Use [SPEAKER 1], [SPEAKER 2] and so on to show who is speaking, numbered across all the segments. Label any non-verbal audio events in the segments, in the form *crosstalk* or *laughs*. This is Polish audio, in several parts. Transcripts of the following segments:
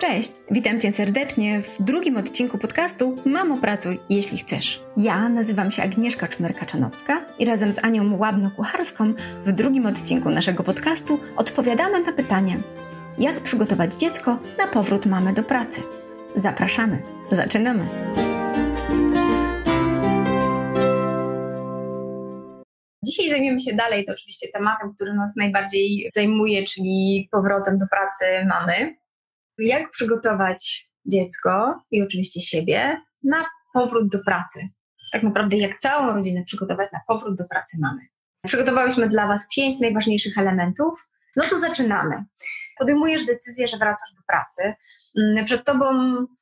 [SPEAKER 1] Cześć, witam Cię serdecznie w drugim odcinku podcastu Mamo Pracuj, jeśli chcesz. Ja nazywam się Agnieszka Czmerka-Czanowska i razem z Anią Łabno-Kucharską w drugim odcinku naszego podcastu odpowiadamy na pytanie, jak przygotować dziecko na powrót mamy do pracy. Zapraszamy, zaczynamy. Dzisiaj zajmiemy się dalej, to oczywiście tematem, który nas najbardziej zajmuje, czyli powrotem do pracy mamy. Jak przygotować dziecko i oczywiście siebie na powrót do pracy? Tak naprawdę, jak całą rodzinę przygotować na powrót do pracy mamy. Przygotowałyśmy dla Was pięć najważniejszych elementów. No to zaczynamy. Podejmujesz decyzję, że wracasz do pracy. Mm, przed Tobą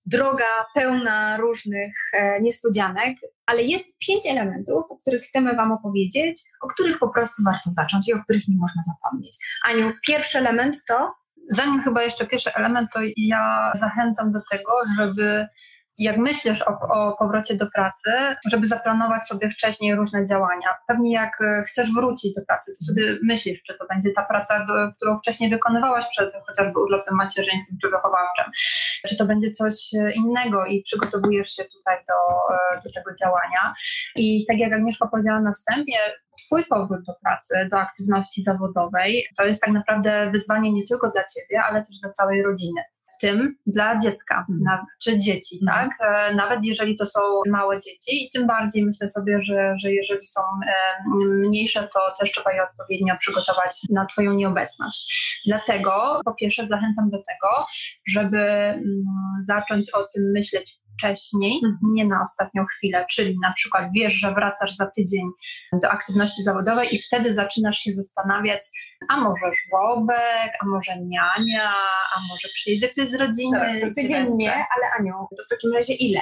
[SPEAKER 1] droga pełna różnych e, niespodzianek, ale jest pięć elementów, o których chcemy Wam opowiedzieć, o których po prostu warto zacząć i o których nie można zapomnieć. Aniu, pierwszy element to
[SPEAKER 2] Zanim chyba jeszcze pierwszy element, to ja zachęcam do tego, żeby jak myślisz o, o, powrocie do pracy, żeby zaplanować sobie wcześniej różne działania. Pewnie jak e, chcesz wrócić do pracy, to sobie myślisz, czy to będzie ta praca, którą wcześniej wykonywałaś przed chociażby urlopem macierzyńskim czy wychowawczym, czy to będzie coś e, innego i przygotowujesz się tutaj do, e, do tego działania. I tak jak Agnieszka powiedziała na wstępie, Twój powrót do pracy, do aktywności zawodowej, to jest tak naprawdę wyzwanie nie tylko dla Ciebie, ale też dla całej rodziny tym dla dziecka mhm. czy dzieci, mhm. tak? E, nawet jeżeli to są małe dzieci i tym bardziej myślę sobie, że, że jeżeli są e, mniejsze, to też trzeba je odpowiednio przygotować na Twoją nieobecność. Dlatego po pierwsze zachęcam do tego, żeby mm, zacząć o tym myśleć wcześniej, mhm. nie na ostatnią chwilę, czyli na przykład wiesz, że wracasz za tydzień do aktywności zawodowej i wtedy zaczynasz się zastanawiać, a może żłobek, a może niania, a może przyjedzie ktoś z rodziny.
[SPEAKER 1] Tak, to tydzień nie, ale Aniu, to w takim razie ile?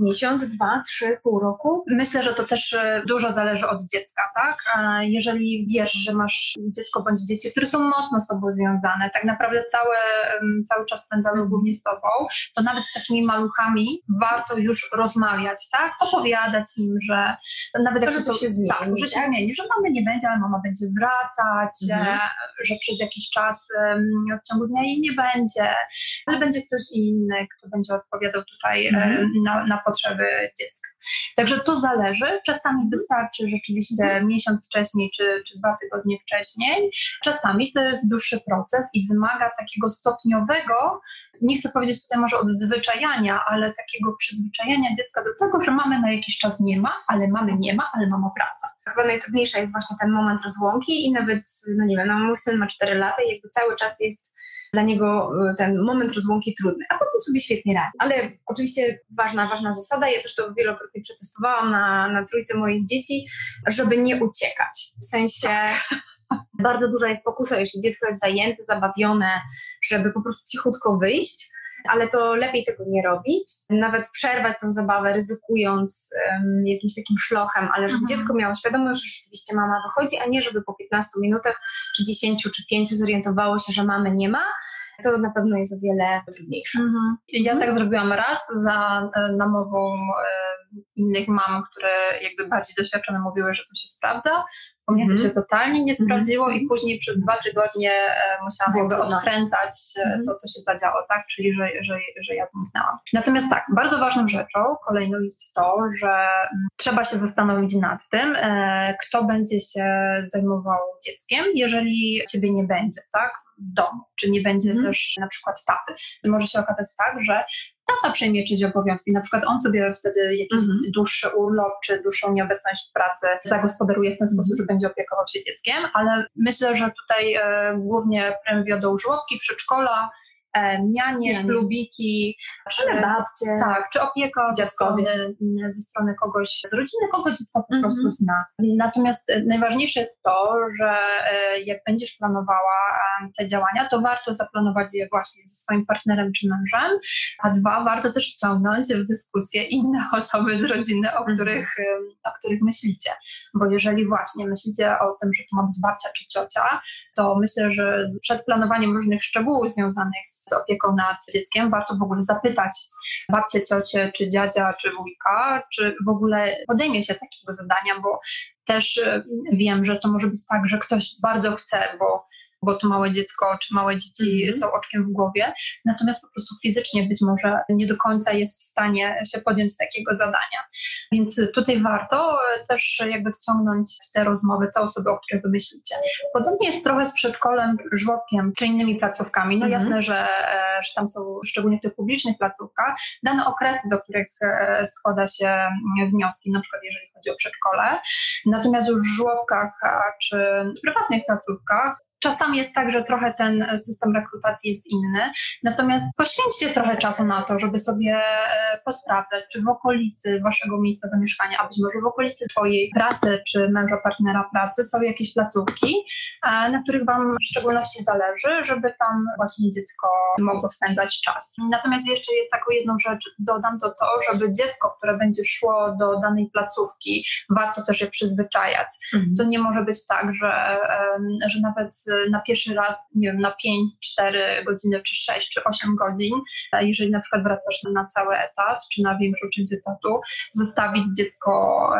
[SPEAKER 1] Miesiąc, dwa, trzy, pół roku?
[SPEAKER 2] Myślę, że to też e, dużo zależy od dziecka, tak? Jeżeli wiesz, że masz dziecko bądź dzieci, które są mocno z tobą związane, tak naprawdę całe, cały czas spędzały mhm. głównie z tobą, to nawet z takimi maluchami warto już rozmawiać, tak? Opowiadać im, że nawet
[SPEAKER 1] jak to, że to się zmieni, tak,
[SPEAKER 2] że się tak? zmieni, że mamy nie będzie, ale mama będzie wracać, mhm. E, że przez jakiś czas w ciągu dnia jej nie będzie, ale będzie ktoś inny, kto będzie odpowiadał tutaj mhm. na, na potrzeby dziecka. Także to zależy. Czasami wystarczy rzeczywiście mhm. miesiąc wcześniej czy, czy dwa tygodnie wcześniej. Czasami to jest dłuższy proces i wymaga takiego stopniowego, nie chcę powiedzieć tutaj może odzwyczajania, ale takiego przyzwyczajania dziecka do tego, że mamy na jakiś czas nie ma, ale mamy nie ma, ale mama wraca.
[SPEAKER 1] Chyba najtrudniejsza jest właśnie ten moment rozłąki i nawet, no nie wiem, no mój syn ma 4 lata i jakby cały czas jest dla niego y, ten moment rozłąki trudny, a potem sobie świetnie radzi. Ale oczywiście ważna, ważna zasada, ja też to wielokrotnie przetestowałam na, na trójce moich dzieci, żeby nie uciekać. W sensie bardzo duża jest pokusa, jeśli dziecko jest zajęte, zabawione, żeby po prostu cichutko wyjść, ale to lepiej tego nie robić. Nawet przerwać tę zabawę, ryzykując um, jakimś takim szlochem, ale żeby mhm. dziecko miało świadomość, że rzeczywiście mama wychodzi, a nie żeby po 15 minutach, czy 10, czy 5 zorientowało się, że mamy nie ma, to na pewno jest o wiele trudniejsze. Mhm.
[SPEAKER 2] Ja mhm. tak zrobiłam raz za e, namową e, innych mam, które jakby bardziej doświadczone mówiły, że to się sprawdza. U mnie to się totalnie nie mhm. sprawdziło i później przez dwa tygodnie e, musiałam jakby odkręcać mm. to, co się zadziało, tak? Czyli, że, że, że ja zniknęłam. Natomiast tak, bardzo ważną rzeczą kolejną jest to, że mm, trzeba się zastanowić nad tym, e, kto będzie się zajmował dzieckiem, jeżeli ciebie nie będzie, tak? W domu, czy nie będzie mm. też na przykład taty. Może się okazać tak, że tata przejmie czyjeś obowiązki, na przykład on sobie wtedy jakiś mm. dłuższy urlop, czy dłuższą nieobecność w pracy zagospodaruje w ten sposób, że będzie opiekował się dzieckiem, ale myślę, że tutaj e, głównie wiodą żłobki, przedszkola, E, nianie, klubiki,
[SPEAKER 1] czy babcie,
[SPEAKER 2] tak, czy opieka ze strony, ze strony kogoś z rodziny, kogoś dziecko po prostu mm -hmm. zna. Natomiast e, najważniejsze jest to, że e, jak będziesz planowała te działania, to warto zaplanować je właśnie ze swoim partnerem czy mężem, a dwa, warto też wciągnąć w dyskusję inne *laughs* osoby z rodziny, o mhm. których, o których myślicie. Bo jeżeli właśnie myślicie o tym, że to ma być babcia czy ciocia, to myślę, że przed planowaniem różnych szczegółów związanych z z opieką nad dzieckiem, warto w ogóle zapytać babcię, ciocię, czy dziadzia, czy wujka, czy w ogóle podejmie się takiego zadania, bo też y, wiem, że to może być tak, że ktoś bardzo chce, bo bo to małe dziecko czy małe dzieci mm. są oczkiem w głowie, natomiast po prostu fizycznie być może nie do końca jest w stanie się podjąć takiego zadania. Więc tutaj warto też jakby wciągnąć w te rozmowy te osoby, o których wy myślicie. Podobnie jest trochę z przedszkolem, żłobkiem czy innymi placówkami. No mm. jasne, że, e, że tam są szczególnie w tych publicznych placówkach dane okresy, do których e, składa się wnioski, na przykład jeżeli chodzi o przedszkole. Natomiast już w żłobkach czy prywatnych placówkach Czasami jest tak, że trochę ten system rekrutacji jest inny, natomiast poświęćcie trochę czasu na to, żeby sobie e, posprawdzać, czy w okolicy waszego miejsca zamieszkania, a być może w okolicy twojej pracy, czy męża, partnera pracy są jakieś placówki, e, na których wam w szczególności zależy, żeby tam właśnie dziecko mogło spędzać czas. Natomiast jeszcze taką jedną rzecz dodam, to to, żeby dziecko, które będzie szło do danej placówki, warto też je przyzwyczajać. Mhm. To nie może być tak, że, że nawet na pierwszy raz, nie wiem, na 5, 4 godziny, czy 6, czy 8 godzin, jeżeli na przykład wracasz na cały etat, czy na większą część etatu, zostawić dziecko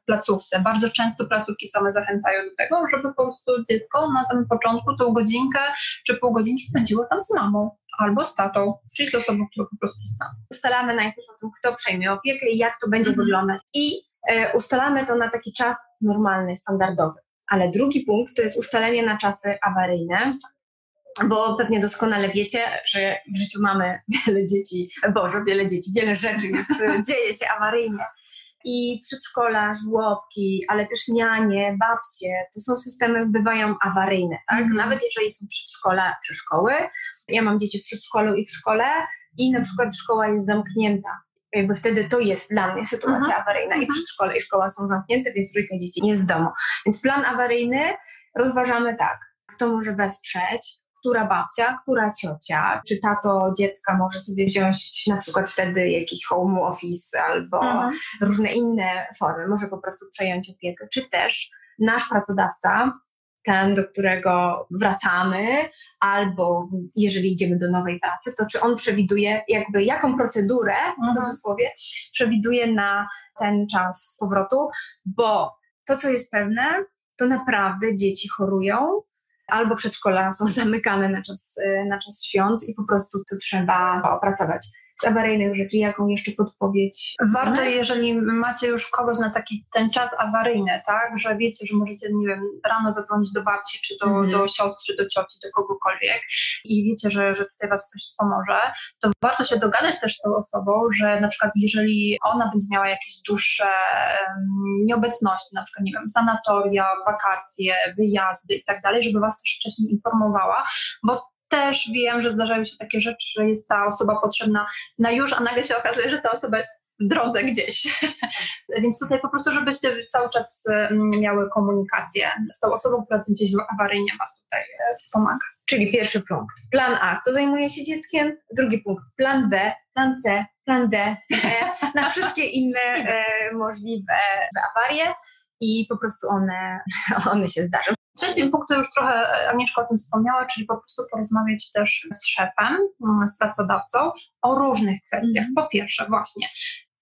[SPEAKER 2] w placówce. Bardzo często placówki same zachęcają do tego, żeby po prostu dziecko na samym początku tą godzinkę czy pół godzinki spędziło tam z mamą albo z tatą, czyli z osobą, którą po prostu zna.
[SPEAKER 1] Ustalamy najpierw o tym, kto przejmie opiekę i jak to będzie mhm. wyglądać. I e, ustalamy to na taki czas normalny, standardowy. Ale drugi punkt to jest ustalenie na czasy awaryjne, bo pewnie doskonale wiecie, że w życiu mamy wiele dzieci, Boże, wiele dzieci, wiele rzeczy jest, *laughs* dzieje się awaryjnie. I przedszkola, żłobki, ale też nianie, babcie, to są systemy, bywają awaryjne, tak? Mm. Nawet jeżeli są przedszkola czy szkoły. Ja mam dzieci w przedszkolu i w szkole i na przykład szkoła jest zamknięta jakby wtedy to jest dla mnie sytuacja mhm. awaryjna i przedszkole i szkoła są zamknięte, więc trójka dzieci nie jest w domu. Więc plan awaryjny rozważamy tak, kto może wesprzeć, która babcia, która ciocia, czy tato dziecka może sobie wziąć na przykład wtedy jakiś home office albo mhm. różne inne formy, może po prostu przejąć opiekę, czy też nasz pracodawca ten, do którego wracamy, albo jeżeli idziemy do nowej pracy, to czy on przewiduje jakby jaką procedurę, w mhm. cudzysłowie, przewiduje na ten czas powrotu, bo to, co jest pewne, to naprawdę dzieci chorują, albo przedszkola są *laughs* zamykane na czas, na czas świąt i po prostu to trzeba opracować z awaryjnych rzeczy, jaką jeszcze podpowiedź?
[SPEAKER 2] Warto, jeżeli macie już kogoś na taki ten czas awaryjny, tak, że wiecie, że możecie, nie wiem, rano zadzwonić do babci, czy do, mm. do siostry, do cioci, do kogokolwiek i wiecie, że, że tutaj was ktoś wspomoże, to warto się dogadać też z tą osobą, że na przykład jeżeli ona będzie miała jakieś dłuższe nieobecności, na przykład, nie wiem, sanatoria, wakacje, wyjazdy i tak dalej, żeby was też wcześniej informowała, bo też wiem, że zdarzają się takie rzeczy, że jest ta osoba potrzebna na już, a nagle się okazuje, że ta osoba jest w drodze gdzieś. *laughs* Więc tutaj po prostu, żebyście cały czas mm, miały komunikację z tą osobą, która gdzieś awaryjnie Was tutaj e, wspomaga.
[SPEAKER 1] Czyli pierwszy punkt, plan A, kto zajmuje się dzieckiem, drugi punkt, plan B, plan C, plan D, e, na wszystkie inne e, możliwe awarie i po prostu one, *laughs* one się zdarzą.
[SPEAKER 2] Trzecim punktem już trochę Agnieszka o tym wspomniała, czyli po prostu porozmawiać też z szefem, z pracodawcą o różnych kwestiach. Mm. Po pierwsze właśnie,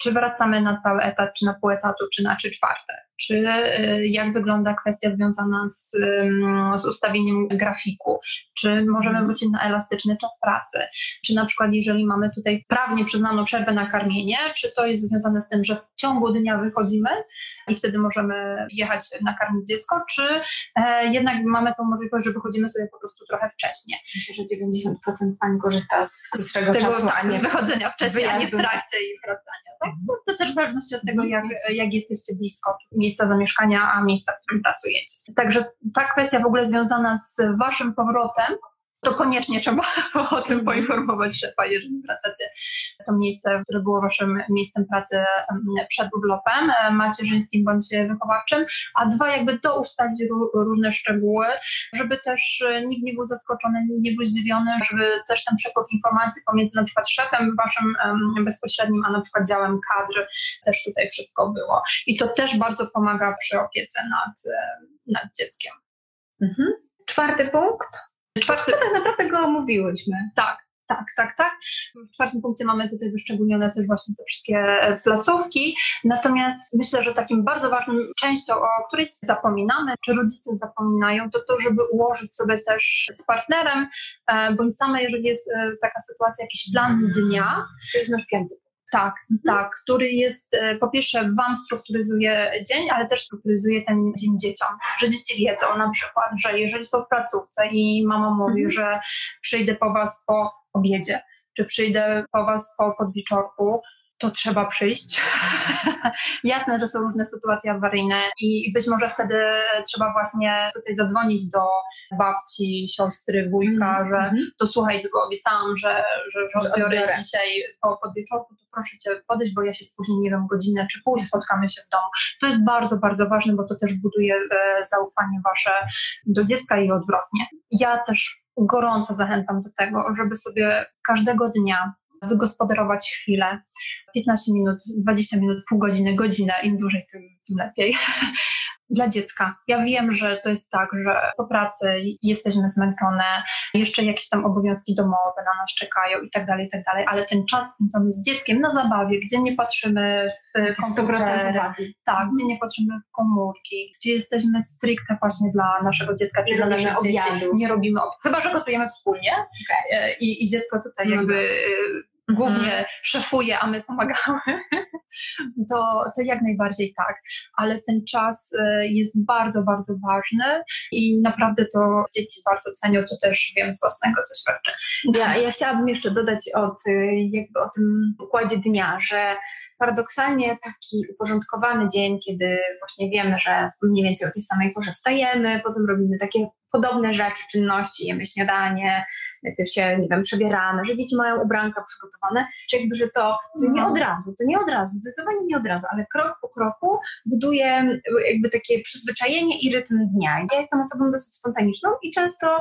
[SPEAKER 2] czy wracamy na cały etat, czy na pół etatu, czy na trzy czwarte czy y, jak wygląda kwestia związana z, z ustawieniem grafiku, czy możemy mhm. wrócić na elastyczny czas pracy, czy na przykład jeżeli mamy tutaj prawnie przyznaną przerwę na karmienie, czy to jest związane z tym, że w ciągu dnia wychodzimy i wtedy możemy jechać nakarmić dziecko, czy e, jednak mamy tą możliwość, że wychodzimy sobie po prostu trochę wcześniej.
[SPEAKER 1] Myślę, że 90% pani korzysta z krótszego z tego, czasu,
[SPEAKER 2] tak, nie z wychodzenia wcześniej, wyjazdu. a nie w trakcie i wracania. Tak? To, to też w zależności od tego, jak, jak jesteście blisko miejsca zamieszkania, a miejsca, w którym pracujecie. Także ta kwestia w ogóle związana z waszym powrotem to koniecznie trzeba *laughs* o tym poinformować szefa, jeżeli wracacie to miejsce, które było waszym miejscem pracy przed urlopem e, macierzyńskim bądź wychowawczym, a dwa, jakby to ustalić różne szczegóły, żeby też e, nikt nie był zaskoczony, nikt nie był zdziwiony, żeby też ten przepływ informacji pomiędzy na przykład szefem waszym bezpośrednim, a na przykład działem kadr też tutaj wszystko było. I to też bardzo pomaga przy opiece nad, e, nad dzieckiem.
[SPEAKER 1] Mhm. Czwarty punkt Czwarty, tak naprawdę go omówiłyśmy.
[SPEAKER 2] Tak. Tak, tak, tak. W czwartym punkcie mamy tutaj wyszczególnione też właśnie te wszystkie placówki. Natomiast myślę, że takim bardzo ważnym częścią, o której zapominamy, czy rodzice zapominają, to to, żeby ułożyć sobie też z partnerem, e, bądź same, jeżeli jest e, taka sytuacja, jakiś plan dnia.
[SPEAKER 1] To jest nasz piąty
[SPEAKER 2] tak, mhm. tak, który jest e, po pierwsze Wam strukturyzuje dzień, ale też strukturyzuje ten dzień dzieciom, że dzieci wiedzą na przykład, że jeżeli są w placówce i mama mówi, mhm. że przyjdę po Was po obiedzie, czy przyjdę po Was po podwieczorku, to trzeba przyjść. *laughs* Jasne, że są różne sytuacje awaryjne i być może wtedy trzeba właśnie tutaj zadzwonić do babci, siostry, wujka, mm, że mm. to słuchaj, tylko obiecałam, że, że, że odbiorę dzisiaj po podwieczorku, to proszę Cię podejść, bo ja się spóźnię, nie wiem, godzinę czy pół spotkamy się w domu. To jest bardzo, bardzo ważne, bo to też buduje e, zaufanie Wasze do dziecka i odwrotnie. Ja też gorąco zachęcam do tego, żeby sobie każdego dnia wygospodarować chwilę, 15 minut, 20 minut, pół godziny, godzinę, im dłużej, tym, tym lepiej. *laughs* Dla dziecka. Ja wiem, że to jest tak, że po pracy jesteśmy zmęczone, jeszcze jakieś tam obowiązki domowe na nas czekają i tak dalej, i tak dalej, ale ten czas spędzony z dzieckiem na zabawie, gdzie nie patrzymy w komputery, tak, gdzie nie patrzymy w komórki, gdzie jesteśmy stricte właśnie dla naszego dziecka, czy dla naszych dzieci. Nie robimy obiadu. Chyba, że gotujemy wspólnie okay. I, i dziecko tutaj no jakby tak głównie mhm. szefuje, a my pomagamy, *laughs* to, to jak najbardziej tak. Ale ten czas e, jest bardzo, bardzo ważny i naprawdę to dzieci bardzo cenią, to też wiem z własnego doświadczenia.
[SPEAKER 1] Ja, ja chciałabym jeszcze dodać od, e, jakby o tym układzie dnia, że paradoksalnie taki uporządkowany dzień, kiedy właśnie wiemy, że mniej więcej o tej samej porze wstajemy, potem robimy takie podobne rzeczy, czynności, jemy śniadanie, najpierw się, nie wiem, przebieramy, że dzieci mają ubranka przygotowane, że jakby, że to, to nie od razu, to nie od razu, zdecydowanie nie od razu, ale krok po kroku buduje jakby takie przyzwyczajenie i rytm dnia. Ja jestem osobą dosyć spontaniczną i często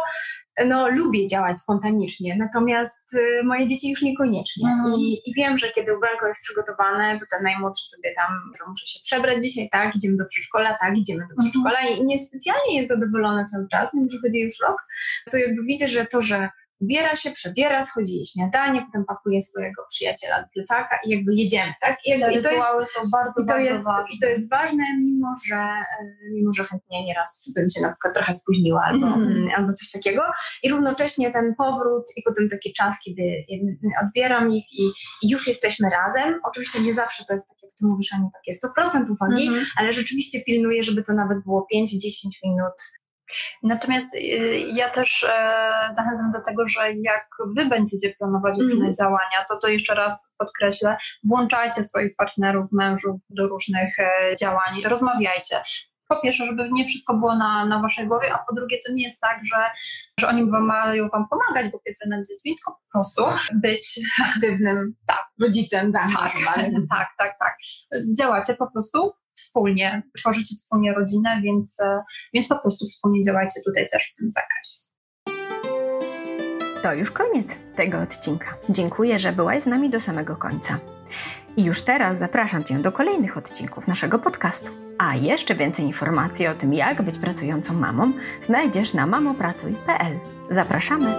[SPEAKER 1] no, lubię działać spontanicznie, natomiast y, moje dzieci już niekoniecznie. Mhm. I, I, wiem, że kiedy ubranko jest przygotowane, to ten najmłodszy sobie tam, że muszę się przebrać dzisiaj, tak, idziemy do przedszkola, tak, idziemy do mhm. przedszkola i niespecjalnie jest zadowolona cały czas, mimo że chodzi już rok, to jakby widzę, że to, że ubiera się, przebiera, schodzi jej śniadanie, potem pakuje swojego przyjaciela do plecaka i jakby jedziemy, tak? I, jakby,
[SPEAKER 2] i to jest, są bardzo,
[SPEAKER 1] i to jest, ważne. I to jest ważne, mimo że, e, mimo że chętnie nieraz bym się na przykład trochę spóźniła albo, mm. albo coś takiego. I równocześnie ten powrót i potem taki czas, kiedy odbieram ich i, i już jesteśmy razem. Oczywiście nie zawsze to jest tak, jak ty mówisz, Aniu, takie 100% uwagi, mm -hmm. ale rzeczywiście pilnuję, żeby to nawet było 5-10 minut
[SPEAKER 2] Natomiast y, ja też e, zachęcam do tego, że jak wy będziecie planować różne mm. działania, to to jeszcze raz podkreślę, włączajcie swoich partnerów, mężów do różnych e, działań, rozmawiajcie. Po pierwsze, żeby nie wszystko było na, na waszej głowie, a po drugie, to nie jest tak, że, że oni mają wam pomagać w opiece nad dziećmi, tylko po prostu być aktywnym tak, rodzicem zaangażowanym. Tak, tak, tak, tak. Działacie po prostu wspólnie, tworzycie wspólnie rodzinę, więc, e, więc po prostu wspólnie działajcie tutaj też w tym zakresie.
[SPEAKER 3] To już koniec tego odcinka. Dziękuję, że byłaś z nami do samego końca. I już teraz zapraszam Cię do kolejnych odcinków naszego podcastu. A jeszcze więcej informacji o tym, jak być pracującą mamą, znajdziesz na mamopracuj.pl. Zapraszamy!